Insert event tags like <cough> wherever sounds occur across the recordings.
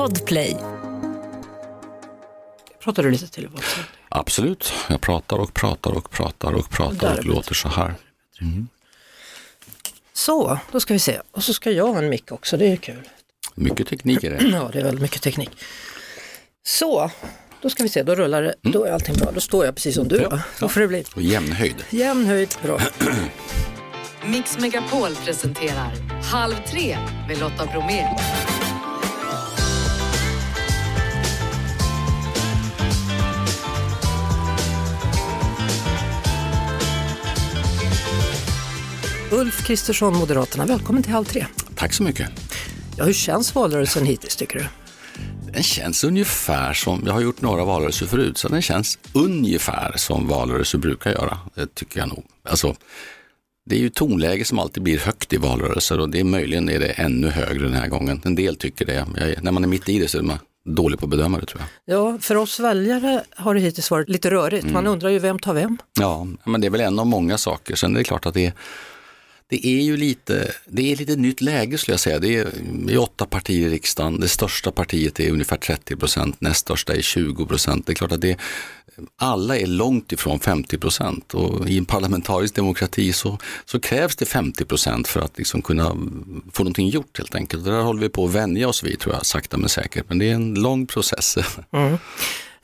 Podplay. Pratar du lite till vad? Absolut, jag pratar och pratar och pratar och pratar och låter så här. Mm. Så, då ska vi se. Och så ska jag ha en mick också, det är kul. Mycket teknik är det. <clears throat> Ja, det är väldigt mycket teknik. Så, då ska vi se, då rullar det, då är allting bra. Då står jag precis som du. Ja, Då får det bli. Och jämn höjd. Jämn höjd, bra. <clears throat> Mix Megapol presenterar Halv tre med Lotta Bromé. Ulf Kristersson, Moderaterna, välkommen till Halv tre. Tack så mycket. Ja, hur känns valrörelsen hittills tycker du? Den känns ungefär som, jag har gjort några valrörelser förut, så den känns ungefär som valrörelser brukar göra. Det tycker jag nog. Alltså, det är ju tonläge som alltid blir högt i valrörelser och det är möjligen är det ännu högre den här gången. En del tycker det. Jag, när man är mitt i det så är man dålig på att bedöma det tror jag. Ja, för oss väljare har det hittills varit lite rörigt. Man Mm. undrar ju vem tar vem? Ja, men det är väl en av många saker. Sen är det klart att det är, det är ju lite, det är lite nytt läge skulle jag säga. Det är, det är åtta partier i riksdagen. Det största partiet är ungefär 30 procent, näst största är 20 procent. Det är klart att det, alla är långt ifrån 50 procent och i en parlamentarisk demokrati så, så krävs det 50 procent för att liksom kunna få någonting gjort helt enkelt. Det där håller vi på att vänja oss vid tror jag, sakta men säkert. Men det är en lång process. Mm.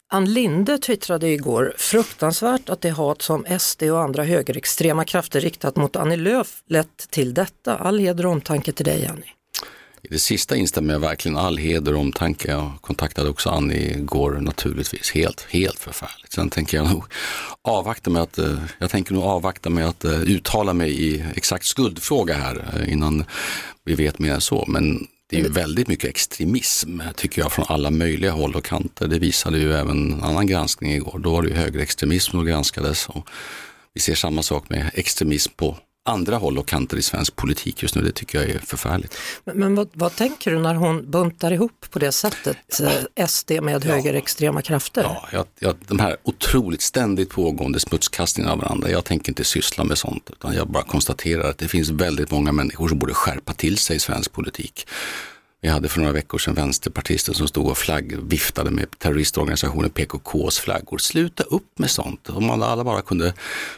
Ann Linde twittrade igår, fruktansvärt att det hat som SD och andra högerextrema krafter riktat mot Annie Lööf lett till detta. All heder och omtanke till dig Annie. I det sista instämmer jag verkligen all heder och omtanke. Jag kontaktade också Annie igår naturligtvis. Helt, helt förfärligt. Sen tänker jag nog avvakta med att, eh, jag tänker nog avvakta med att eh, uttala mig i exakt skuldfråga här eh, innan vi vet mer än så. Men det är ju väldigt mycket extremism tycker jag från alla möjliga håll och kanter. Det visade ju även en annan granskning igår. Då var det ju högerextremism som granskades. Och vi ser samma sak med extremism på andra håll och kanter i svensk politik just nu. Det tycker jag är förfärligt. Men, men vad, vad tänker du när hon buntar ihop på det sättet eh, SD med högerextrema krafter? Ja, jag, jag, de här otroligt ständigt pågående smutskastningarna av varandra. Jag tänker inte syssla med sånt utan jag bara konstaterar att det finns väldigt många människor som borde skärpa till sig i svensk politik. Vi hade för några veckor sedan vänsterpartister som stod och flagg, viftade med terroristorganisationen PKKs flaggor. Sluta upp med sånt. Om alla bara kunde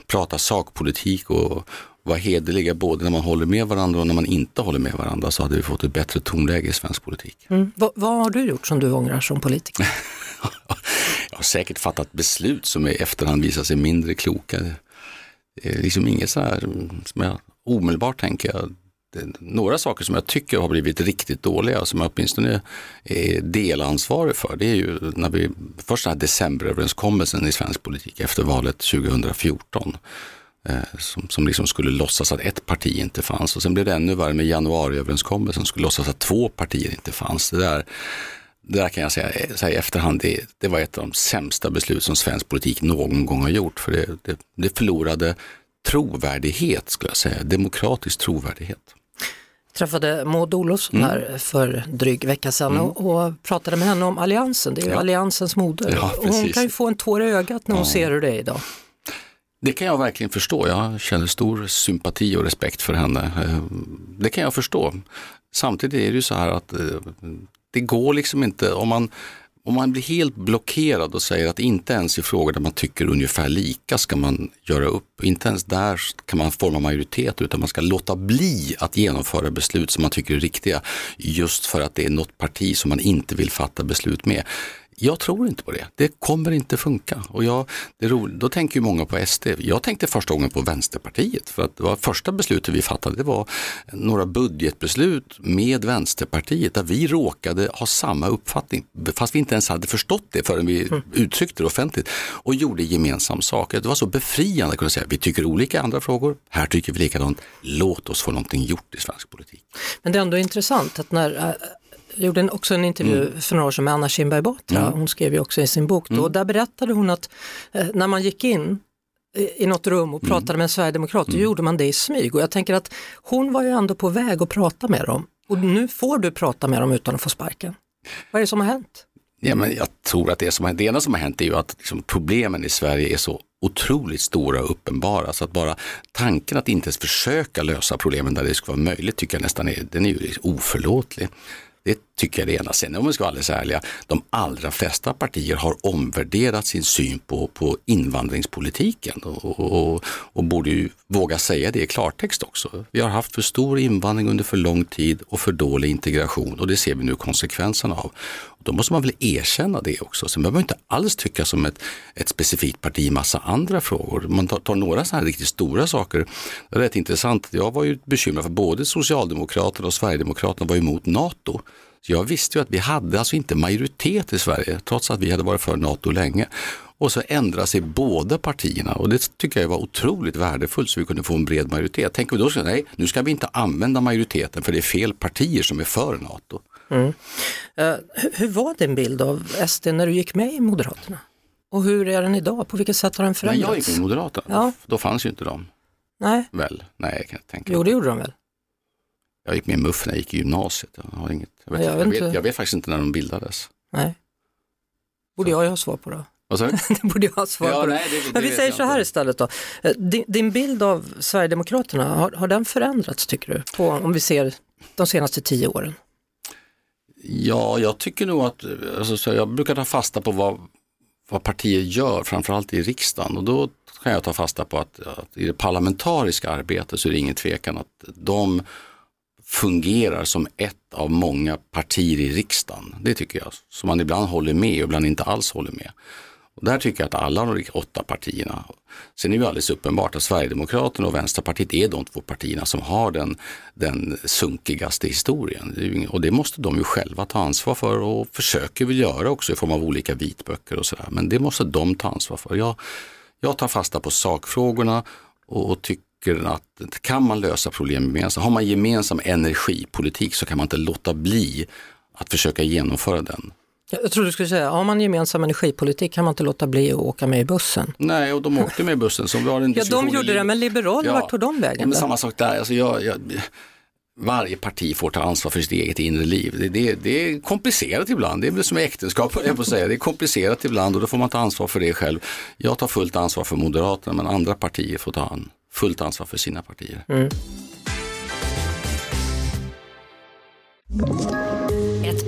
prata sakpolitik och vara hederliga både när man håller med varandra och när man inte håller med varandra så hade vi fått ett bättre tonläge i svensk politik. Mm. Va, vad har du gjort som du ångrar som politiker? <laughs> Jag har säkert fattat beslut som i efterhand visar sig mindre kloka. Det är liksom inget så här som jag omedelbart tänker. Jag, några saker som jag tycker har blivit riktigt dåliga som jag åtminstone är delansvarig för. Det är ju när vi, först den här decemberöverenskommelsen i svensk politik efter valet 2014 eh, som, som liksom skulle låtsas att ett parti inte fanns och sen blev det ännu värre med januariöverenskommelsen som skulle låtsas att två partier inte fanns. Det där, det där kan jag säga, säga i efterhand, det, det var ett av de sämsta beslut som svensk politik någon gång har gjort. För det, det, det förlorade trovärdighet, skulle jag säga, demokratisk trovärdighet. träffade Maud Olofsson Mm. här för dryg vecka sedan och, och pratade med henne om Alliansen. Det är ju Ja. Alliansens moder. Ja, hon kan ju få en tår i ögat när hon ser hur det är idag. Det kan jag verkligen förstå. Jag känner stor sympati och respekt för henne. Eh, det kan jag förstå. Samtidigt är det ju så här att eh, det går liksom inte, om man, om man blir helt blockerad och säger att inte ens i frågor där man tycker ungefär lika ska man göra upp. Inte ens där kan man forma majoritet utan man ska låta bli att genomföra beslut som man tycker är riktiga. Just för att det är något parti som man inte vill fatta beslut med. Jag tror inte på det. Det kommer inte funka. Och jag, det roligt, då tänker ju många på SD. Jag tänkte första gången på Vänsterpartiet. För att det var första beslutet vi fattade det var några budgetbeslut med Vänsterpartiet där vi råkade ha samma uppfattning. Fast vi inte ens hade förstått det förrän vi uttryckte det offentligt och gjorde gemensam sak. Det var så befriande att kunna säga vi tycker olika i andra frågor. Här tycker vi likadant. Låt oss få någonting gjort i svensk politik. Men det är ändå intressant att när äh, gjorde en, också en intervju Mm. för några år sedan med Anna Kinberg Batra, hon skrev ju också i sin bok då, Mm. och där berättade hon att eh, när man gick in i- något rum Mm. och pratade med en sverigedemokrat, då gjorde man det i smyg. Och jag tänker att hon var ju ändå på väg att prata med dem. Och nu får du prata med dem utan att få sparken. Vad är det som har hänt? Ja, men jag tror att det, som, det ena som har hänt är ju att liksom, problemen i Sverige är så otroligt stora och uppenbara så att bara tanken att inte ens försöka lösa problemen där det ska vara möjligt tycker jag nästan är, den är ju oförlåtlig. Det tycker jag det ena. Sen om vi ska vara alldeles ärliga, de allra flesta partier har omvärderat sin syn på, på invandringspolitiken och, och, och borde ju våga säga det i klartext också. Vi har haft för stor invandring under för lång tid och för dålig integration och det ser vi nu konsekvenserna av. Då måste man väl erkänna det också. Sen behöver man inte alls tycka som ett, ett specifikt parti i massa andra frågor. Man tar, tar några sådana här riktigt stora saker. Det är rätt intressant. Jag var ju bekymrad för både Socialdemokraterna och Sverigedemokraterna var emot NATO. Så jag visste ju att vi hade alltså inte majoritet i Sverige trots att vi hade varit för NATO länge. Och så ändrar sig båda partierna och det tycker jag var otroligt värdefullt så vi kunde få en bred majoritet. Tänker vi då, så, nej nu ska vi inte använda majoriteten för det är fel partier som är för NATO. Mm. Uh, hur var din bild av SD när du gick med i Moderaterna? Och hur är den idag? På vilket sätt har den förändrats? När jag gick med i Moderaterna, ja. då fanns ju inte de. Nej. Väl? Nej, kan jag tänka Jo, det gjorde de väl? Jag gick med i MUF när jag gick i gymnasiet. Jag, har inget, jag, vet, jag, vet, jag, vet, jag vet faktiskt inte när de bildades. Nej. Borde jag ju ha svar på då? Vad sa du? <laughs> det borde jag ha svar ja, på. Nej, det, det, Men vi säger så här istället då. Eh, din, din, bild av Sverigedemokraterna, har, har den förändrats tycker du? På, om vi ser de senaste tio åren? Ja, jag tycker nog att, alltså, jag brukar ta fasta på vad, vad partier gör, framförallt i riksdagen. Och då kan jag ta fasta på att, att i det parlamentariska arbetet så är det ingen tvekan att de fungerar som ett av många partier i riksdagen. Det tycker jag, som man ibland håller med och ibland inte alls håller med. Och där tycker jag att alla de åtta partierna, sen är det ju alldeles uppenbart att Sverigedemokraterna och Vänsterpartiet är de två partierna som har den, den sunkigaste historien. Och det måste de ju själva ta ansvar för och försöker väl göra också i form av olika vitböcker och sådär. Men det måste de ta ansvar för. Jag, jag tar fasta på sakfrågorna och, och tycker att kan man lösa problem gemensamt, har man gemensam energipolitik så kan man inte låta bli att försöka genomföra den. Jag trodde du skulle säga, har man gemensam energipolitik kan man inte låta bli att åka med i bussen. Nej, och de åkte med i bussen. Så vi har en ja, de gjorde det, men Liberalerna, ja, vart tog de vägen? Men samma sak där, alltså jag, jag, varje parti får ta ansvar för sitt eget inre liv. Det, det, det är komplicerat ibland, det är väl som äktenskap, jag på säga. det är komplicerat ibland och då får man ta ansvar för det själv. Jag tar fullt ansvar för Moderaterna, men andra partier får ta fullt ansvar för sina partier. Mm.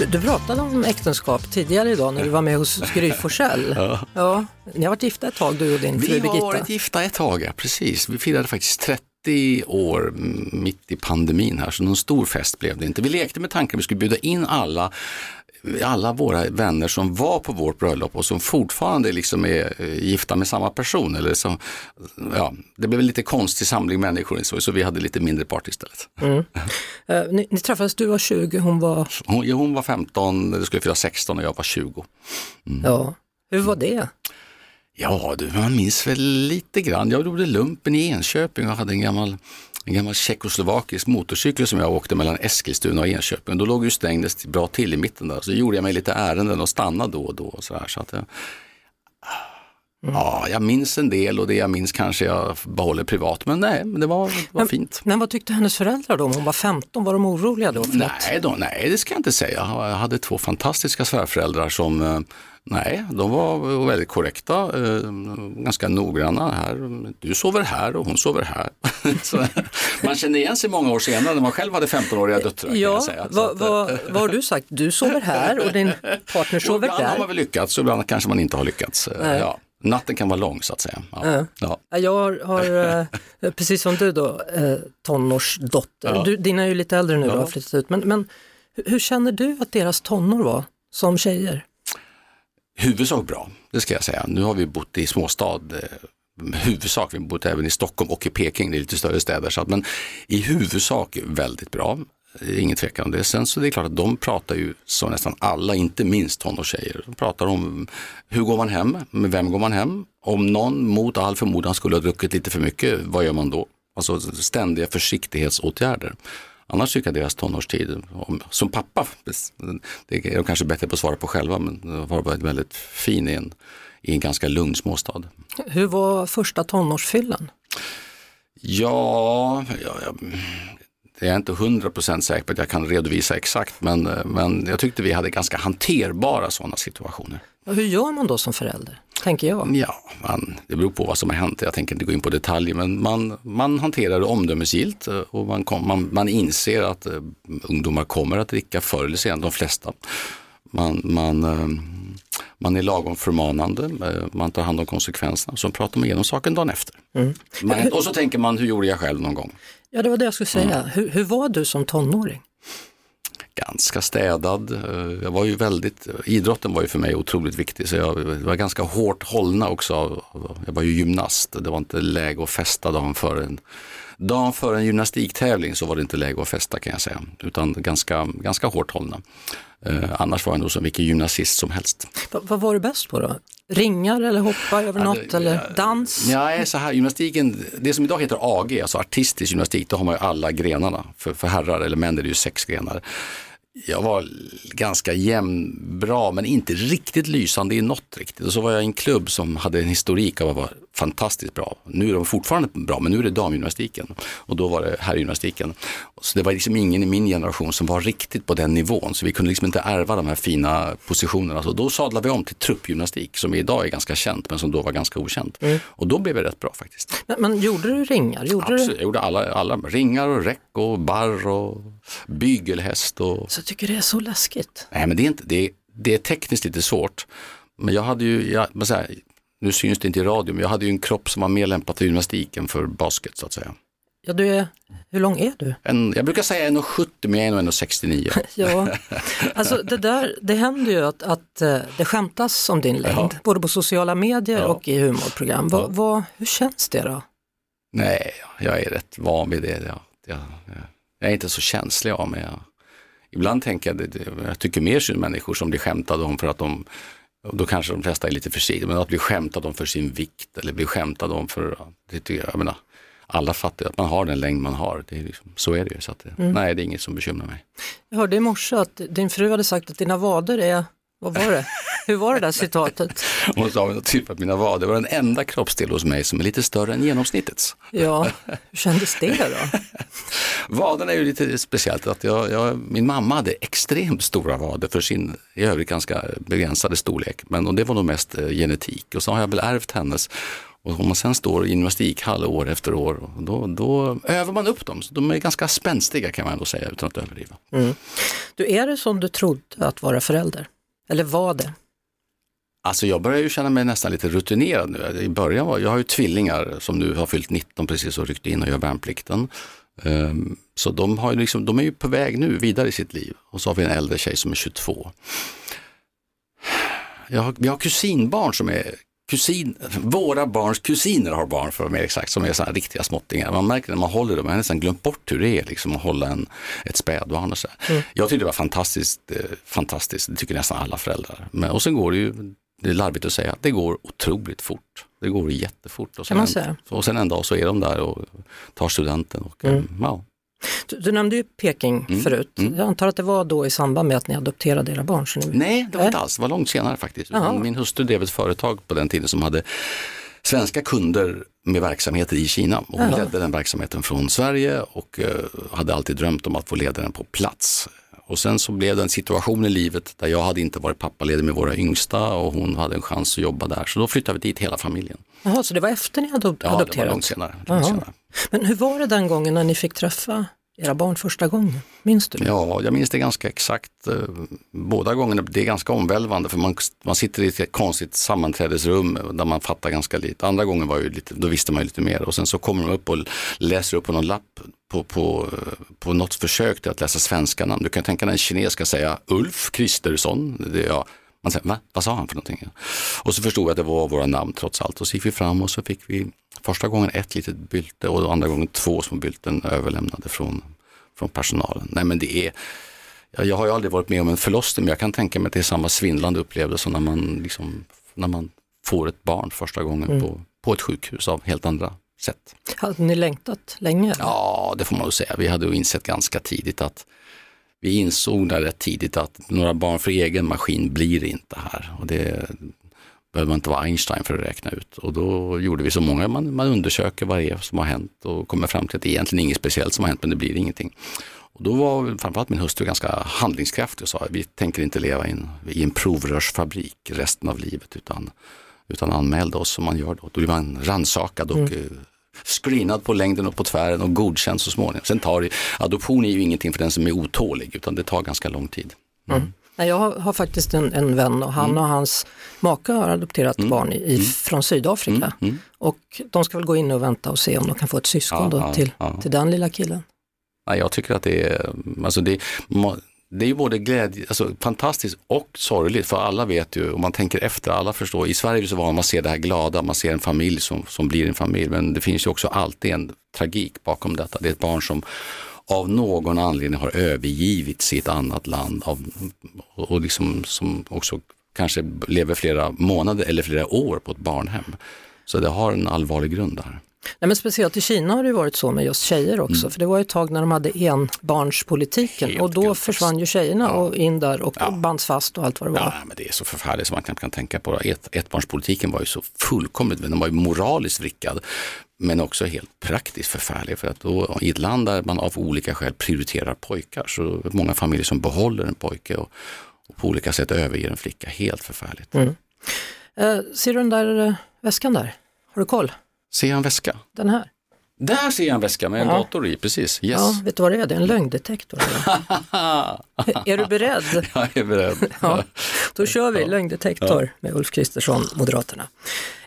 Du, du pratade om äktenskap tidigare idag när du var med hos Gry Forssell. ja. ja. Ni har varit gifta ett tag du och din fru Birgitta. Vi har varit gifta ett tag, ja, precis. Vi firade faktiskt 30 år mitt i pandemin här, så någon stor fest blev det inte. Vi lekte med tanken att vi skulle bjuda in alla alla våra vänner som var på vårt bröllop och som fortfarande liksom är eh, gifta med samma person. Eller som, ja, det blev en lite konstig samling människor så, så vi hade lite mindre party istället. Mm. Uh, ni, ni, träffades, du var 20, hon var? Hon, ja, hon var 15, det skulle fylla 16 och jag var 20. Mm. Ja, hur var det? Ja, du, man minns väl lite grann. Jag gjorde lumpen i Enköping och hade en gammal en gammal tjeckoslovakisk motorcykel som jag åkte mellan Eskilstuna och Enköping. Då låg ju Strängnäs bra till i mitten där, så gjorde jag mig lite ärenden och stannade då och då. Och så här, så att, mm. Ja, jag minns en del och det jag minns kanske jag behåller privat, men nej, det var, det var men, fint. Men vad tyckte hennes föräldrar då? Om hon var 15, var de oroliga då? nej, då, nej, det ska jag inte säga. Jag hade två fantastiska svärföräldrar som eh, Nej, de var väldigt korrekta, eh, ganska noggranna här. Du sover här och hon sover här. <laughs> man känner igen sig många år senare när man själv hade 15-åriga döttrar. Ja, vad, vad, vad har du sagt? Du sover här och din partner sover ibland där. Ibland har man väl lyckats och ibland kanske man inte har lyckats. Ja. Natten kan vara lång så att säga. Ja. Ja. Jag har, eh, precis som du då, eh, tonårsdotter. Ja. Du, dina är ju lite äldre nu ja. och har flyttat ut. Men, men hur känner du att deras tonår var som tjejer? Huvudsak bra, det ska jag säga. Nu har vi bott i småstad eh, huvudsak, vi har bott även i Stockholm och i Peking, det är lite större städer. Så att, men i huvudsak väldigt bra, eh, ingen tvekan om det. Sen så det är klart att de pratar ju som nästan alla, inte minst tonårstjejer, de pratar om hur går man hem, med vem går man hem? Om någon mot all förmodan skulle ha druckit lite för mycket, vad gör man då? Alltså ständiga försiktighetsåtgärder annars tycker jag deras tonårstid, som pappa, det är de kanske bättre på att svara på själva, men det har varit väldigt fin i en, i en ganska lugn småstad. Hur var första tonårsfyllan? Ja, ja, ja jag är inte hundra procent säker på att jag kan redovisa exakt, men, men jag tyckte vi hade ganska hanterbara sådana situationer. Hur gör man då som förälder, tänker jag? Ja, man, det beror på vad som har hänt. Jag tänker inte gå in på detaljer, men man, man hanterar det omdömesgillt och man, kom, man, man inser att uh, ungdomar kommer att dricka förr eller senare, de flesta. Man, man, uh, man är lagom förmanande, uh, man tar hand om konsekvenserna, så pratar man igenom saken dagen efter. Mm. Man, och så tänker man, hur gjorde jag själv någon gång? Ja, det var det jag skulle säga. Mm. Hur, hur var du som tonåring? Ganska städad. Eh, jag var ju väldigt, idrotten var ju för mig otroligt viktig så jag var ganska hårt hållna också. Jag var ju gymnast, det var inte läge att festa dagen före en, dagen före en gymnastiktävling så var det inte läge att festa kan jag säga, utan ganska, ganska hårt hållna. Eh, annars var jag nog som vilken gymnasist som helst. Va, vad var du bäst på då? Ringar eller hoppa över något ja, eller dans? Ja, så här, gymnastiken, det som idag heter AG, alltså artistisk gymnastik, då har man ju alla grenarna. För, för herrar eller män är det ju sex grenar jag var ganska jämn, bra men inte riktigt lysande i något riktigt. Och så var jag i en klubb som hade en historik av att vara fantastiskt bra. Nu är de fortfarande bra men nu är det damgymnastiken och då var det herrgymnastiken. Så det var liksom ingen i min generation som var riktigt på den nivån så vi kunde liksom inte ärva de här fina positionerna. Så då sadlade vi om till truppgymnastik som idag är ganska känt men som då var ganska okänt. Mm. Och då blev det rätt bra faktiskt. Men, men gjorde du ringar? Gjorde Absolut, du... jag gjorde alla, alla ringar och räck och barr och bygelhäst. Och... Så jag tycker det är så läskigt. Nej men det är, inte, det är, det är tekniskt lite svårt. Men jag hade ju, jag, här, nu syns det inte i radio, men jag hade ju en kropp som var mer lämpad för gymnastik än för basket så att säga. Ja, du är, hur lång är du? En, jag brukar säga 1,70 men jag är 1,69. <laughs> ja, alltså det där, det händer ju att, att eh, det skämtas om din längd, ja. både på sociala medier ja. och i humorprogram. Va, ja. va, hur känns det då? Nej, jag är rätt van vid det. Jag, jag, jag är inte så känslig av mig. Ibland tänker jag, jag tycker mer synd människor som blir skämtade om för att de då kanske de flesta är lite försiktiga, men att bli skämtad om för sin vikt eller bli skämtad om för, det tycker jag, jag menar, alla fattar att man har den längd man har. Det är liksom, så är det ju. Så att, mm. Nej, det är inget som bekymrar mig. Jag hörde i morse att din fru hade sagt att dina vader är, vad var det? Hur var det där citatet? <laughs> Hon sa typ att mina vader var den enda kroppsdel hos mig som är lite större än genomsnittets. Ja, hur kändes det då? <laughs> Vaderna är ju lite speciellt. Att jag, jag, min mamma hade extremt stora vader för sin i övrigt ganska begränsade storlek. Men och det var nog mest eh, genetik och så har jag väl ärvt hennes. Och om man sen står i gymnastikhall år efter år, då, då övar man upp dem. Så de är ganska spänstiga kan man ändå säga utan att överdriva. Mm. Du, är det som du trodde att vara förälder? Eller var det? Alltså jag börjar ju känna mig nästan lite rutinerad nu. I början var, jag har ju tvillingar som nu har fyllt 19 precis och ryckt in och gör värnplikten. Um, så de, har liksom, de är ju på väg nu vidare i sitt liv. Och så har vi en äldre tjej som är 22. Jag har, vi har kusinbarn som är kusin, våra barns kusiner har barn för att vara mer exakt, som är sådana riktiga småttingar. Man märker när man håller dem, man har nästan glömt bort hur det är liksom, att hålla en, ett spädbarn. Och så. Mm. Jag tyckte det var fantastiskt, eh, fantastiskt, det tycker nästan alla föräldrar. Men, och sen går det ju, det är larvigt att säga, det går otroligt fort. Det går jättefort. Och sen. En, och sen en dag så är de där och tar studenten. Och, mm. ja. Du, du, nämnde ju Peking mm. förut. Mm. Jag antar att det var då i samband med att ni adopterade era barn? Så nu... Nej, det var inte alls. Det var långt senare faktiskt. Min hustru drev ett företag på den tiden som hade svenska kunder med verksamheter i Kina. Och hon Aha. ledde den verksamheten från Sverige och uh, hade alltid drömt om att få leda den på plats. Och sen så blev det en situation i livet där jag hade inte varit pappaledig med våra yngsta och hon hade en chans att jobba där. Så då flyttade vi dit hela familjen. Jaha, så det var efter ni hade adopterat? Ja, det var långt senare. Långt senare. Men hur var det den gången när ni fick träffa era barn första gången? Minns du? Ja, jag minns det ganska exakt. Eh, båda gångerna, det är ganska omvälvande för man, man sitter i ett konstigt sammanträdesrum där man fattar ganska lite. Andra gången var ju lite, då visste man ju lite mer och sen så kommer de upp och läser upp på någon lapp på, på, på något försök till att läsa svenska namn. Du kan tänka när en kines ska säga Ulf Kristersson. Det, ja, man säger, va? Vad sa han för någonting? Och så förstod jag att det var våra namn trots allt. Och så gick vi fram och så fick vi första gången ett litet bylte och andra gången två små bylten överlämnade från, från personalen. Nej men det är, jag har ju aldrig varit med om en förlossning men jag kan tänka mig att det är samma svindlande upplevelse när man, liksom, när man får ett barn första gången mm. på, på ett sjukhus av helt andra sätt. Hade ni längtat länge? Ja, det får man nog säga. Vi hade ju insett ganska tidigt att vi insåg där rätt tidigt att några barn för egen maskin blir inte här. Och det behöver man inte vara Einstein för att räkna ut. Och då gjorde vi så många, man, man undersöker vad det är som har hänt och kommer fram till att det är egentligen inget speciellt som har hänt men det blir ingenting. Och då var framförallt min hustru ganska handlingskraftig och sa vi tänker inte leva in, i en provrörsfabrik resten av livet utan, utan anmälde oss som man gör då. Då blir man rannsakad och mm. Screenad på längden och på tvären och godkänd så småningom. Sen tar adoption är ju ingenting för den som är otålig utan det tar ganska lång tid. Mm. Mm. Jag har, har, faktiskt en, en vän och han mm. och hans maka har adopterat mm. barn i, mm. från Sydafrika. Mm. Och de ska väl gå in och vänta och se om de kan få ett syskon ja, då, ja, till, ja. till den lilla killen. Ja, jag tycker att det är, alltså det, det är ju både glädje, alltså fantastiskt och sorgligt för alla vet ju, om man tänker efter, alla förstår. I Sverige så var man ser det här glada, man ser en familj som, som blir en familj, men det finns ju också alltid en tragik bakom detta. Det är ett barn som av någon anledning har övergivit sitt annat land av, och liksom som också kanske lever flera månader eller flera år på ett barnhem. Så det har en allvarlig grund där. Nej, men speciellt i Kina har det varit så med just tjejer också, mm. för det var ett tag när de hade enbarnspolitiken Helt och då försvann ju tjejerna ja. och in där och ja. bands fast och allt vad det var. Ja, men det är så förfärligt som man knappt kan tänka på. Ett, ettbarnspolitiken var ju så fullkomligt, den var ju moraliskt vrickad men också helt praktiskt förfärlig för att då i ett land där man av olika skäl prioriterar pojkar så många familjer som behåller en pojke och, och på olika sätt överger en flicka. Helt förfärligt. Mm. Eh, ser du den där eh, väskan där? Har du koll? Ser jag en väska? Den här. Där ser jag en väska med en ja. dator i, precis. Yes. Ja, vet du vad det är? Det är en lögndetektor. <laughs> är du beredd? <laughs> Jag är beredd. <laughs> ja, då kör vi lögndetektor med Ulf Kristersson, Moderaterna.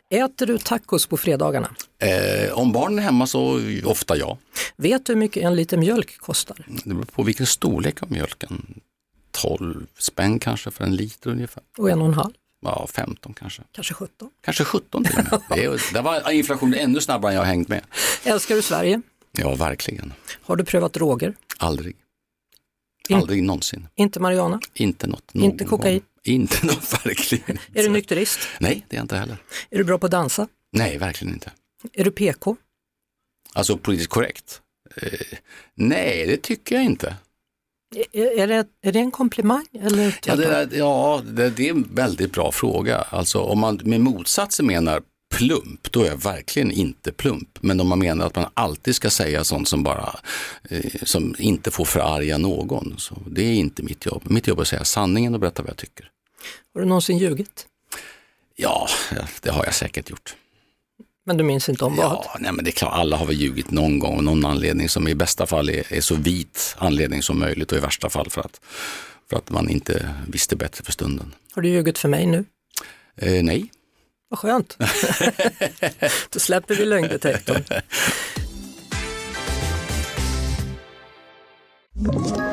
Äter du tacos på fredagarna? Eh, om barnen är hemma så ofta ja. Vet du hur mycket en liter mjölk kostar? Det beror på vilken storlek av mjölken. 12 spänn kanske för en liter ungefär. Och en och en halv? Ja, 15 kanske. Kanske 17. Kanske 17 till och med. <laughs> Det, var inflationen ännu snabbare än jag hängt med. Älskar du Sverige? Ja, verkligen. Har du prövat droger? Aldrig. In, Aldrig någonsin. Inte marijuana? Inte något. Inte kokain? Inte något, <laughs> verkligen. Är du nykterist? Nej, det är jag inte heller. Är du bra på att dansa? Nej, verkligen inte. Är du PK? Alltså politiskt korrekt? Eh, nej, det tycker jag inte. Är det, är det en komplimang? Eller ja, det, ja det, det, är en väldigt bra fråga. Alltså om man med motsatsen menar plump, då är jag verkligen inte plump. Men om man menar att man alltid ska säga sånt som bara, eh, som inte får förarga någon, så det är inte mitt jobb. Mitt jobb är att säga sanningen och berätta vad jag tycker. Har du någonsin ljugit? Ja, det har jag säkert gjort. Men du minns inte om vad? Ja, nej, men det är klart, alla har väl ljugit någon gång av någon anledning som i bästa fall är, är, så vit anledning som möjligt och i värsta fall för att, för att man inte visste bättre för stunden. Har du ljugit för mig nu? Eh, nej. Vad skönt. <laughs> Då släpper vi lögndetektorn. <laughs>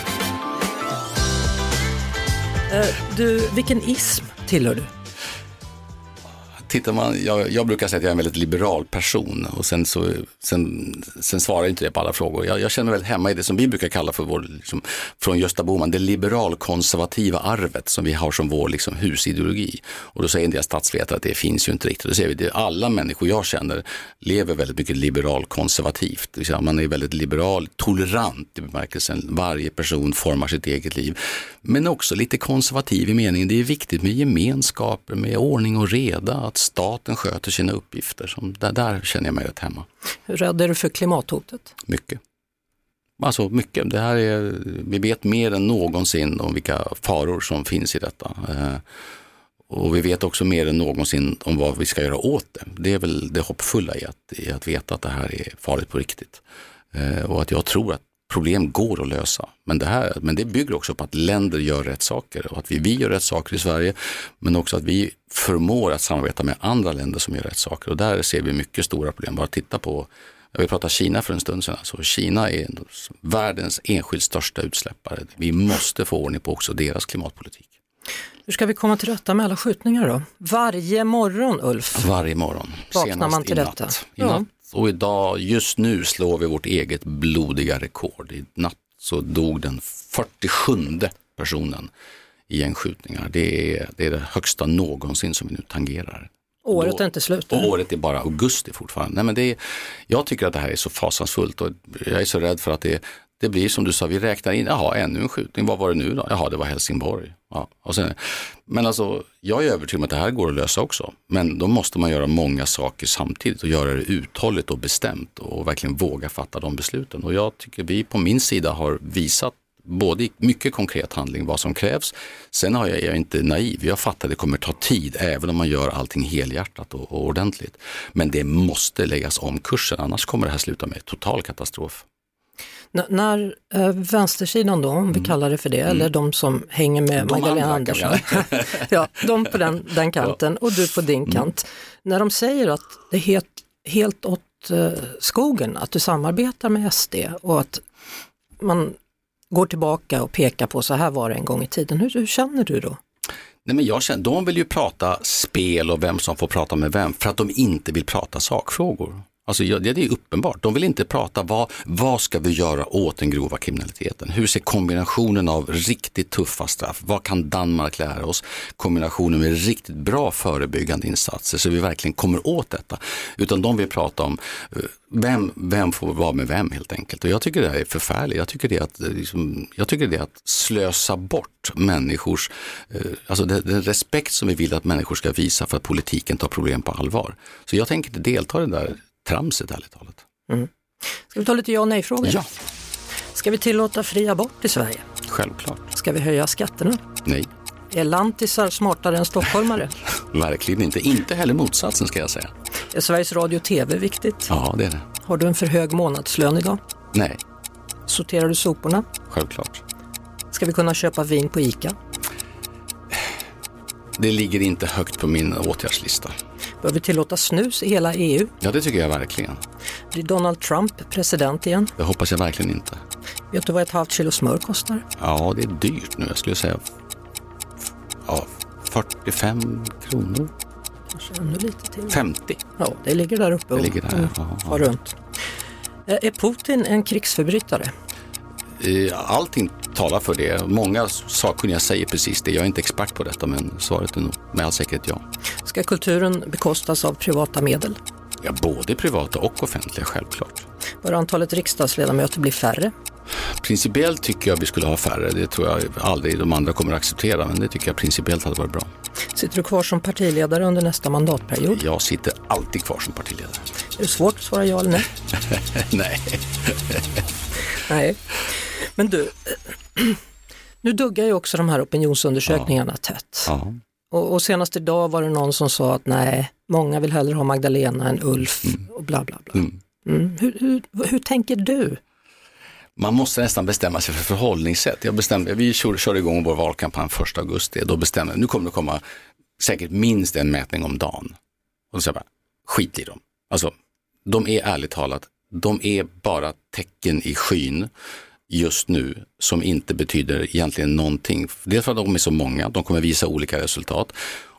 Eh, du, vilken ism tillhör du? tittar man, jag, jag, brukar säga att jag är en väldigt liberal person och sen, så, sen, sen svarar inte det på alla frågor. Jag, jag, känner mig väldigt hemma i det som vi brukar kalla för vår, liksom, från Gösta Bohman, det liberalkonservativa arvet som vi har som vår liksom, husideologi. Och då säger en del statsvetare att det finns ju inte riktigt. Då säger vi att alla människor jag känner lever väldigt mycket liberalkonservativt. Man är väldigt liberal, tolerant i bemärkelsen varje person formar sitt eget liv. Men också lite konservativ i meningen, det är viktigt med gemenskaper, med ordning och reda, att staten sköter sina uppgifter. Som, där, där känner jag mig rätt hemma. Hur rädd är du för klimathotet? Mycket. Alltså mycket. Det här är, vi vet mer än någonsin om vilka faror som finns i detta. Eh, och vi vet också mer än någonsin om vad vi ska göra åt det. Det är väl det hoppfulla i att, i att veta att det här är farligt på riktigt. Eh, och att jag tror att problem går att lösa. Men det, här, men det bygger också på att länder gör rätt saker och att vi, vi gör rätt saker i Sverige. Men också att vi förmår att samarbeta med andra länder som gör rätt saker. Och där ser vi mycket stora problem. Bara titta på Jag vill prata Kina för en stund sedan. Alltså Kina är världens enskilt största utsläppare. Vi måste få ordning på också deras klimatpolitik. Hur ska vi komma till rätta med alla skjutningar då? Varje morgon Ulf? Varje morgon. Vaknar man till detta? I natt. Och idag, just nu slår vi vårt eget blodiga rekord. I natt så dog den 47 personen i gängskjutningar. Det är, det är det högsta någonsin som vi nu tangerar. Året är inte slut? Och året är bara augusti fortfarande. Nej, men det är, jag tycker att det här är så fasansfullt och jag är så rädd för att det, det blir som du sa, vi räknar in, jaha ännu en skjutning, vad var det nu då? Jaha det var Helsingborg. Ja, och sen, men alltså jag är övertygad om att det här går att lösa också. Men då måste man göra många saker samtidigt och göra det uthålligt och bestämt och verkligen våga fatta de besluten. Och jag tycker vi på min sida har visat både i mycket konkret handling vad som krävs. Sen har jag, jag är inte naiv, jag fattar att det kommer ta tid även om man gör allting helhjärtat och, och ordentligt. Men det måste läggas om kursen, annars kommer det här sluta med total katastrof. N när äh, vänstersidan då, om vi mm. kallar det för det, mm. eller de som hänger med de Magdalena Andersson, <laughs> ja, de på den, den kanten och du på din mm. kant, när de säger att det är helt, helt åt äh, skogen att du samarbetar med SD och att man går tillbaka och pekar på så här var det en gång i tiden. Hur, hur känner du då? Nej, men jag känner, de vill ju prata spel och vem som får prata med vem för att de inte vill prata sakfrågor. Alltså, det är uppenbart. De vill inte prata vad, vad ska vi göra åt den grova kriminaliteten? Hur ser kombinationen av riktigt tuffa straff, vad kan Danmark lära oss? Kombinationen med riktigt bra förebyggande insatser så vi verkligen kommer åt detta. Utan de vill prata om eh, vem, vem får vara med vem helt enkelt. Och jag tycker det här är förfärligt. Jag tycker det är att, eh, liksom, jag tycker det är att slösa bort människors, eh, alltså den, den respekt som vi vill att människor ska visa för att politiken tar problem på allvar. Så jag tänker inte delta i det där tramset ärligt talat. Mm. Ska vi ta lite ja och nej-frågor? Ja. Ska vi tillåta fri abort i Sverige? Självklart. Ska vi höja skatterna? Nej. Är lantisar smartare än stockholmare? <laughs> Verkligen inte. Inte heller motsatsen ska jag säga. Är Sveriges Radio och TV viktigt? Ja, det är det. Har du en för hög månadslön idag? Nej. Sorterar du soporna? Självklart. Ska vi kunna köpa vin på ICA? Det ligger inte högt på min åtgärdslista. Bör vi tillåta snus i hela EU? Ja, det tycker jag verkligen. Blir Donald Trump president igen? Det hoppas jag verkligen inte. Vet du vad ett halvt kilo smör kostar? Ja, det är dyrt nu. Jag skulle säga ja, 45 kronor. Kanske ännu lite till. 50? Ja, det ligger där uppe. Det ligger där, mm, ja, ja. runt. Eh, är Putin en krigsförbrytare? Allting talar för det. Många sakkunniga säger precis det. Jag är inte expert på detta men svaret är nog med all säkerhet ja. Ska kulturen bekostas av privata medel? Ja, både privata och offentliga självklart. Bör antalet riksdagsledamöter bli färre? Principiellt tycker jag vi skulle ha färre. Det tror jag aldrig de andra kommer att acceptera men det tycker jag principiellt hade varit bra. Sitter du kvar som partiledare under nästa mandatperiod? Jag sitter alltid kvar som partiledare. Är det svårt att svara ja eller nej? <laughs> nej. nej. Men du, <clears throat> nu duggar ju också de här opinionsundersökningarna ja. tätt. Ja. Och, och senast idag var det någon som sa att nej, många vill hellre ha Magdalena än Ulf mm. och bla bla bla. Mm. Mm. Hur, hur, hur tänker du? Man måste nästan bestämma sig för förhållningssätt. Jag bestämde, vi kör, körde igång vår valkampanj 1 augusti. Då bestämde nu kommer det komma säkert minst en mätning om dagen. Och då sa jag bara, skit i dem. Alltså, de är ärligt talat, de är bara tecken i skyn just nu som inte betyder egentligen någonting. Dels för att de är så många, de kommer visa olika resultat.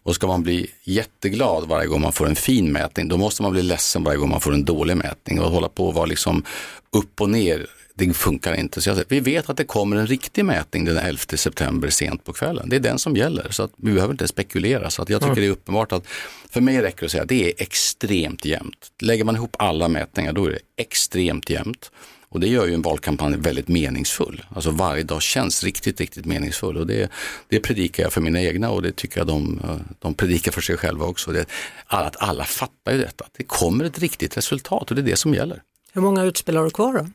Och ska man bli jätteglad varje gång man får en fin mätning, då måste man bli ledsen varje gång man får en dålig mätning och hålla på och vara liksom upp och ner. Det funkar inte. Så jag, vi vet att det kommer en riktig mätning den 11 september sent på kvällen. Det är den som gäller, så att vi behöver inte spekulera. Så att jag tycker mm. det är uppenbart att för mig räcker det att säga att det är extremt jämnt. Lägger man ihop alla mätningar, då är det extremt jämnt. Och det gör ju en valkampanj väldigt meningsfull. Alltså varje dag känns riktigt, riktigt meningsfull. Och det, det predikar jag för mina egna och det tycker jag de, de predikar för sig själva också. Det, att alla fattar ju detta. Det kommer ett riktigt resultat och det är det som gäller. Hur många utspel har du kvar då?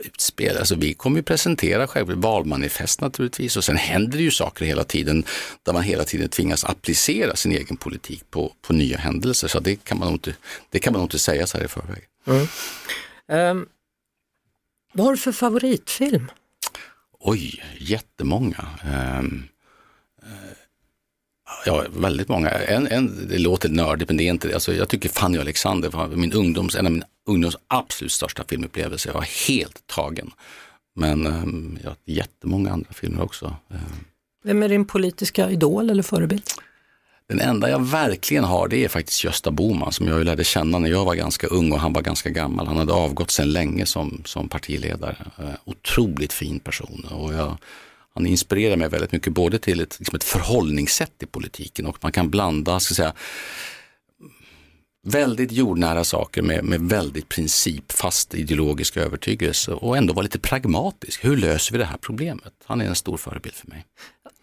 utspel. Alltså vi kommer ju presentera själv valmanifest naturligtvis och sen händer det ju saker hela tiden där man hela tiden tvingas applicera sin egen politik på, på nya händelser. Så det kan man nog inte, det kan man nog inte säga så här i förväg. Mm. Um, vad har du för favoritfilm? Oj, jättemånga. Um, Ja, väldigt många. En, en, det låter nördigt men det är inte det. Alltså, jag tycker Fanny och Alexander var min ungdoms, en av min ungdoms absolut största filmupplevelser. Jag var helt tagen. Men um, jättemånga andra filmer också. Ehm. Vem är din politiska idol eller förebild? Den enda jag verkligen har det är faktiskt Gösta Boman som jag lärde känna när jag var ganska ung och han var ganska gammal. Han hade avgått sedan länge som, som partiledare. Eh, otroligt fin person och jag, han inspirerar mig väldigt mycket både till ett, liksom ett förhållningssätt i politiken och man kan blanda ska säga, väldigt jordnära saker med, med väldigt principfast ideologisk övertygelse och ändå vara lite pragmatisk. Hur löser vi det här problemet? Han är en stor förebild för mig.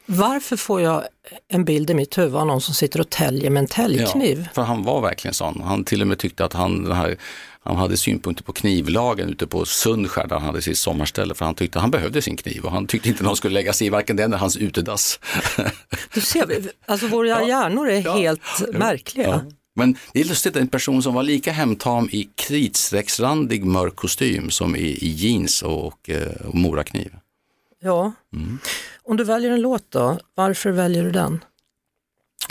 Varför får jag en bild i mitt huvud av någon som sitter och täljer med en täljkniv? Ja, för han var verkligen sån. Han till och med tyckte att han, här, han hade synpunkter på knivlagen ute på Sundskär där han hade sitt sommarställe för han tyckte han behövde sin kniv och han tyckte inte någon skulle lägga sig i varken den eller hans utedass. <laughs> Du ser, alltså våra hjärnor är ja, helt ja, märkliga. Men det är lustigt, en person som var lika hemtam i kritstrecksrandig mörk kostym som i, i jeans och, och, eh, och morakniv. Ja. Mm. Om du väljer en låt då, varför väljer du den?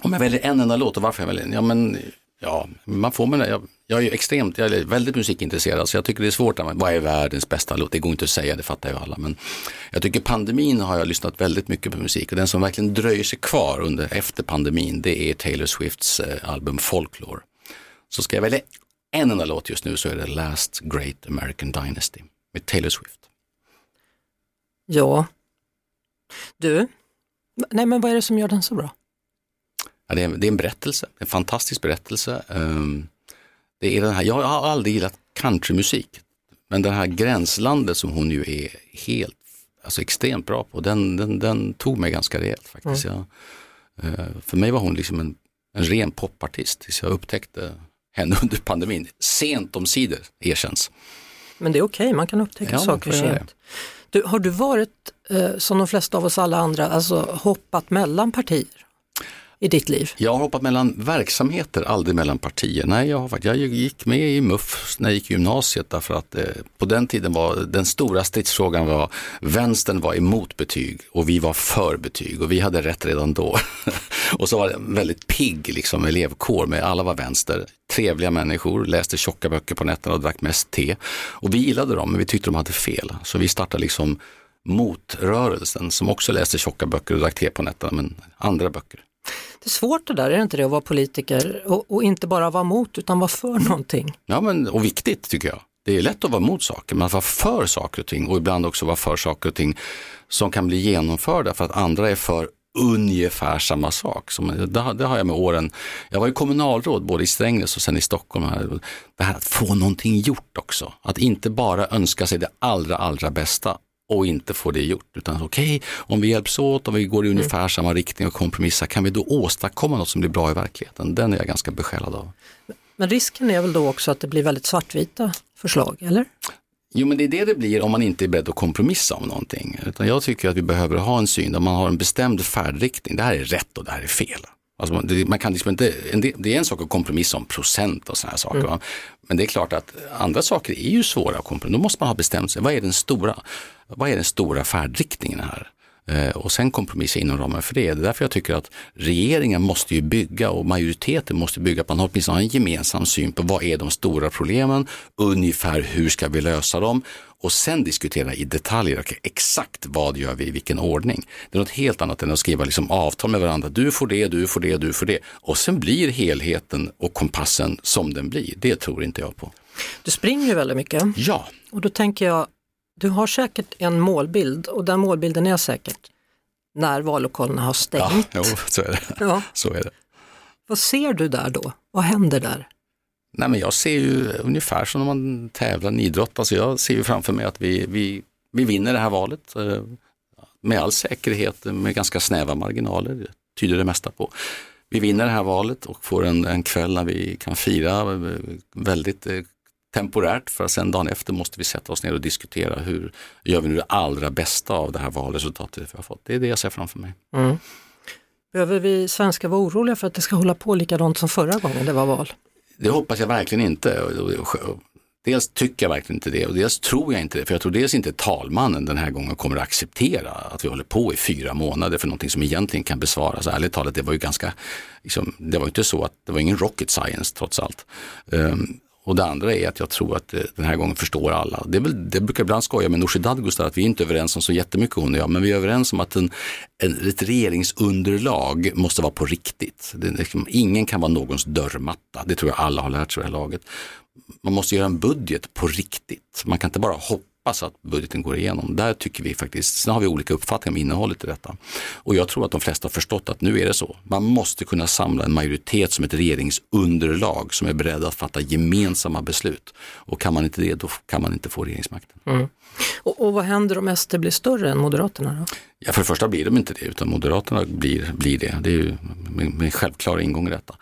Om jag väljer en enda låt och varför jag väljer den? Ja, men, ja, man får med jag, jag är ju extremt, jag är väldigt musikintresserad så jag tycker det är svårt, vad är världens bästa låt? Det går inte att säga, det fattar ju alla. Men jag tycker pandemin har jag lyssnat väldigt mycket på musik och den som verkligen dröjer sig kvar under, efter pandemin det är Taylor Swifts eh, album Folklore. Så ska jag välja en enda låt just nu så är det Last Great American Dynasty med Taylor Swift. Ja, du, nej men vad är det som gör den så bra? Ja, det, är, det är en berättelse, en fantastisk berättelse. Um, det är den här, jag har aldrig gillat countrymusik, men det här gränslandet som hon ju är helt, alltså extremt bra på, den, den, den tog mig ganska rejält faktiskt. Mm. Jag, uh, för mig var hon liksom en, en ren popartist tills jag upptäckte henne <laughs> under pandemin. Sent om sidor erkänns. Men det är okej, okay. man kan upptäcka ja, saker sent. Du, har du varit, eh, som de flesta av oss alla andra, alltså hoppat mellan partier? i ditt liv? Jag har hoppat mellan verksamheter, aldrig mellan partier. Nej, jag, har, jag gick med i MUF när jag gick i gymnasiet därför att eh, på den tiden var den stora stridsfrågan var vänstern var emot betyg och vi var för betyg och vi hade rätt redan då. <laughs> och så var det en väldigt pigg liksom, elevkår med alla var vänster, trevliga människor, läste tjocka böcker på nätterna och drack mest te. Och vi gillade dem men vi tyckte de hade fel. Så vi startade liksom motrörelsen som också läste tjocka böcker och drack te på nätterna men andra böcker. Det är svårt det där, är det inte det, att vara politiker och, och inte bara vara mot utan vara för någonting? Ja, men, och viktigt tycker jag. Det är lätt att vara mot saker, men att vara för saker och ting och ibland också vara för saker och ting som kan bli genomförda för att andra är för ungefär samma sak. Som, det, det har jag med åren. Jag var ju kommunalråd både i Strängnäs och sen i Stockholm. Det här att få någonting gjort också. Att inte bara önska sig det allra, allra bästa och inte få det gjort. Utan okej, okay, om vi hjälps åt, om vi går i mm. ungefär mm. samma riktning och kompromissar, kan vi då åstadkomma något som blir bra i verkligheten? Den är jag ganska besjälad av. Men risken är väl då också att det blir väldigt svartvita förslag, eller? Jo men det är det det blir om man inte är beredd att kompromissa om någonting. Utan jag tycker att vi behöver ha en syn där man har en bestämd färdriktning. Det här är rätt och det här är fel. Alltså man, det, man kan liksom inte, det är en sak att kompromissa om procent och sådana saker. Mm. Men det är klart att andra saker är ju svåra att kompromissa. Då måste man ha bestämt sig. Vad är den stora, vad är den stora färdriktningen här? Eh, och sen kompromissa inom ramen för det. Det är därför jag tycker att regeringen måste ju bygga och majoriteten måste bygga på att man åtminstone har en gemensam syn på vad är de stora problemen, ungefär hur ska vi lösa dem och sen diskutera i detaljer, okay, exakt vad gör vi i vilken ordning. Det är något helt annat än att skriva liksom avtal med varandra, du får det, du får det, du får det. Och sen blir helheten och kompassen som den blir, det tror inte jag på. Du springer ju väldigt mycket. Ja. Och då tänker jag, du har säkert en målbild och den målbilden är säkert när vallokalerna har stängt. Ja, jo, så är det. Ja. Så är det. Vad ser du där då? Vad händer där? Nej, men jag ser ju ungefär som när man tävlar i idrott. Alltså jag ser ju framför mig att vi, vi, vi vinner det här valet eh, med all säkerhet med ganska snäva marginaler, det tyder det mesta på. Vi vinner det här valet och får en, en kväll när vi kan fira eh, väldigt eh, temporärt för att sen dagen efter måste vi sätta oss ner och diskutera hur gör vi nu det allra bästa av det här valresultatet vi har fått. Det är det jag ser framför mig. Mm. Behöver vi svenskar vara oroliga för att det ska hålla på likadant som förra gången det var val? Det hoppas jag verkligen inte. Dels tycker jag verkligen inte det och dels tror jag inte det. För jag tror dels inte talmannen den här gången kommer att acceptera att vi håller på i fyra månader för någonting som egentligen kan besvaras. Ärligt talat, det var ju ganska, liksom, det var inte så att det var ingen rocket science trots allt. Um, och det andra är att jag tror att eh, den här gången förstår alla. Det, väl, det brukar ibland skoja med Nooshi Dadgostar att vi är inte överens om så jättemycket hon och jag, men vi är överens om att en, en, ett regeringsunderlag måste vara på riktigt. Det, liksom, ingen kan vara någons dörrmatta, det tror jag alla har lärt sig det här laget. Man måste göra en budget på riktigt. Man kan inte bara hoppa hoppas att budgeten går igenom. Där tycker vi faktiskt, sen har vi olika uppfattningar om innehållet i detta. Och jag tror att de flesta har förstått att nu är det så. Man måste kunna samla en majoritet som ett regeringsunderlag som är beredd att fatta gemensamma beslut. Och kan man inte det, då kan man inte få regeringsmakten. Mm. Och, och, vad händer om SD blir större än Moderaterna? Då? Ja, för det första blir de inte det, utan Moderaterna blir, blir det. Det är ju en självklar ingång i detta.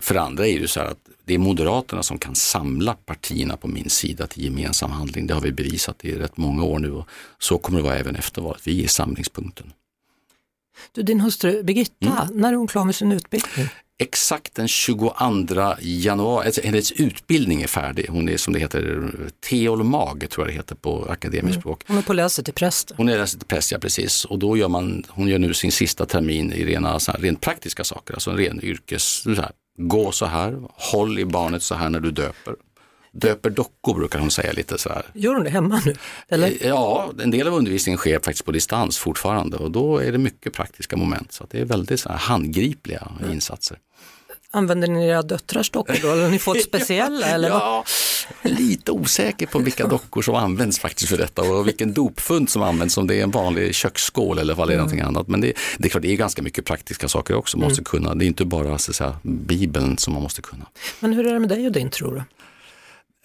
För det andra är det så här att det är Moderaterna som kan samla partierna på min sida till gemensam handling. Det har vi bevisat i rätt många år nu och så kommer det vara även efter valet. Vi är samlingspunkten. Du, din hustru Birgitta, mm. när är hon klar med sin utbildning? Exakt den 22 januari, alltså hennes utbildning är färdig. Hon är som det heter teolog, tror jag det heter på akademiskt mm. språk. Hon är på läser till präst. Hon är läser till präst, ja precis. Och då gör man, hon gör nu sin sista termin i rena, så här, rent praktiska saker, alltså en ren yrkes, så här, gå så här, håll i barnet så här när du döper. Döper dockor brukar hon säga lite så här. Gör hon det hemma nu? Eller? Eh, ja, en del av undervisningen sker faktiskt på distans fortfarande och då är det mycket praktiska moment. Så det är väldigt så handgripliga mm. insatser. Använder ni era döttrars dockor då? Eller har ni fått <laughs> speciella? Eller ja, lite osäker på vilka dockor som används faktiskt för detta och vilken dopfund som används, om det är en vanlig köksskål eller vad det är mm. någonting annat. Men det, det, är klart, det är ganska mycket praktiska saker också man måste mm. kunna. Det är inte bara så säga, Bibeln som man måste kunna. Men hur är det med dig och din tro då?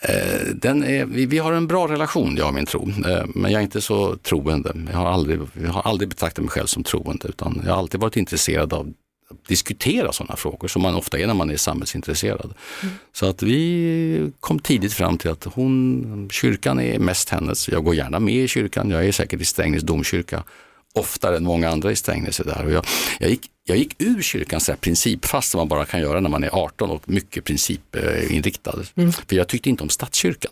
Eh, den är, vi, vi, har en bra relation, jag och min tro, eh, men jag är inte så troende. Jag har, aldrig, jag har aldrig betraktat mig själv som troende, utan jag har alltid varit intresserad av diskutera sådana frågor som man ofta är när man är samhällsintresserad. Mm. Så att vi kom tidigt fram till att hon, kyrkan är mest hennes. Jag går gärna med i kyrkan, jag är säkert i Strängnäs domkyrka oftare än många andra i Strängnäs. Där. Och jag, jag, gick, jag gick ur kyrkan så här principfast som man bara kan göra när man är 18 och mycket principinriktad. Mm. För jag tyckte inte om statskyrkan.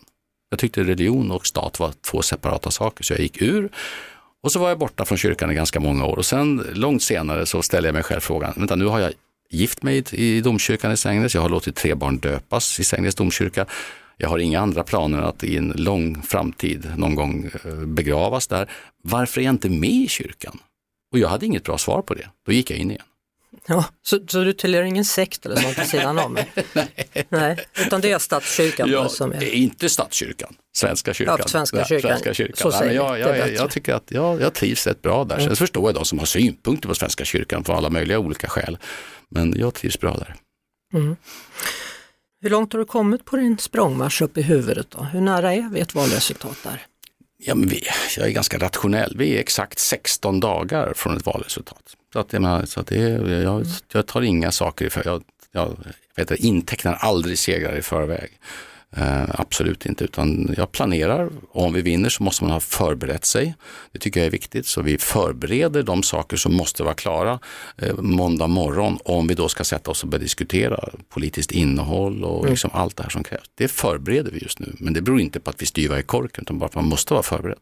Jag tyckte religion och stat var två separata saker så jag gick ur och så var jag borta från kyrkan i ganska många år och sen långt senare så ställde jag mig själv frågan, vänta nu har jag gift mig i domkyrkan i Strängnäs, jag har låtit tre barn döpas i Strängnäs domkyrka. Jag har inga andra planer att i en lång framtid någon gång eh, begravas där. Varför är jag inte med i kyrkan? Och jag hade inget bra svar på det. Då gick jag in igen. Ja, så, så du tillhör ingen sekt eller sånt vid sidan om? <laughs> Nej. Nej. Utan det är statskyrkan? Ja, som är... inte statskyrkan, Svenska kyrkan. Ja, svenska kyrkan. Svenska kyrkan. Så ja, jag, jag, jag, jag, tycker att jag, jag trivs rätt bra där. Sen mm. förstår jag de som har synpunkter på Svenska kyrkan för alla möjliga olika skäl. Men jag trivs bra där. Mm. Hur långt har du kommit på din språngmarsch upp i huvudet? Då? Hur nära är vi ett valresultat där? Ja, men vi, jag är ganska rationell. Vi är exakt 16 dagar från ett valresultat. Så att, jag, menar, så att det, jag, jag tar inga saker i förväg. Jag, jag vet, intecknar aldrig segrar i förväg. Uh, absolut inte, utan jag planerar och om vi vinner så måste man ha förberett sig. Det tycker jag är viktigt, så vi förbereder de saker som måste vara klara uh, måndag morgon om vi då ska sätta oss och börja diskutera politiskt innehåll och mm. liksom allt det här som krävs. Det förbereder vi just nu, men det beror inte på att vi styvar i korken, utan bara att man måste vara förberedd.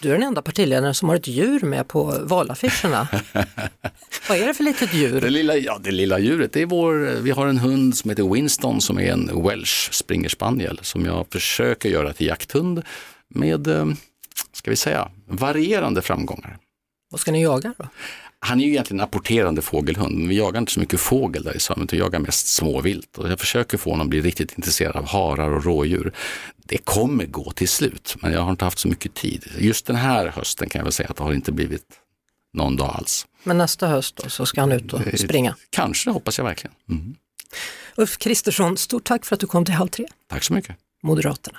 Du är den enda partiledaren som har ett djur med på valaffischerna. <laughs> Vad är det för litet djur? Det lilla, ja, det lilla djuret, det är vår, vi har en hund som heter Winston som är en welsh springer spaniel som jag försöker göra till jakthund med, eh, ska vi säga, varierande framgångar. Vad ska ni jaga då? Han är ju egentligen en apporterande fågelhund, men vi jagar inte så mycket fågel där i Sörmland, vi jagar mest småvilt. Och jag försöker få honom att bli riktigt intresserad av harar och rådjur. Det kommer gå till slut, men jag har inte haft så mycket tid. Just den här hösten kan jag väl säga att det har inte blivit någon dag alls. Men nästa höst då, så ska han ut och springa? Kanske, hoppas jag verkligen. Mm. Ulf Kristersson, stort tack för att du kom till Halv tre. Tack så mycket. Moderaterna.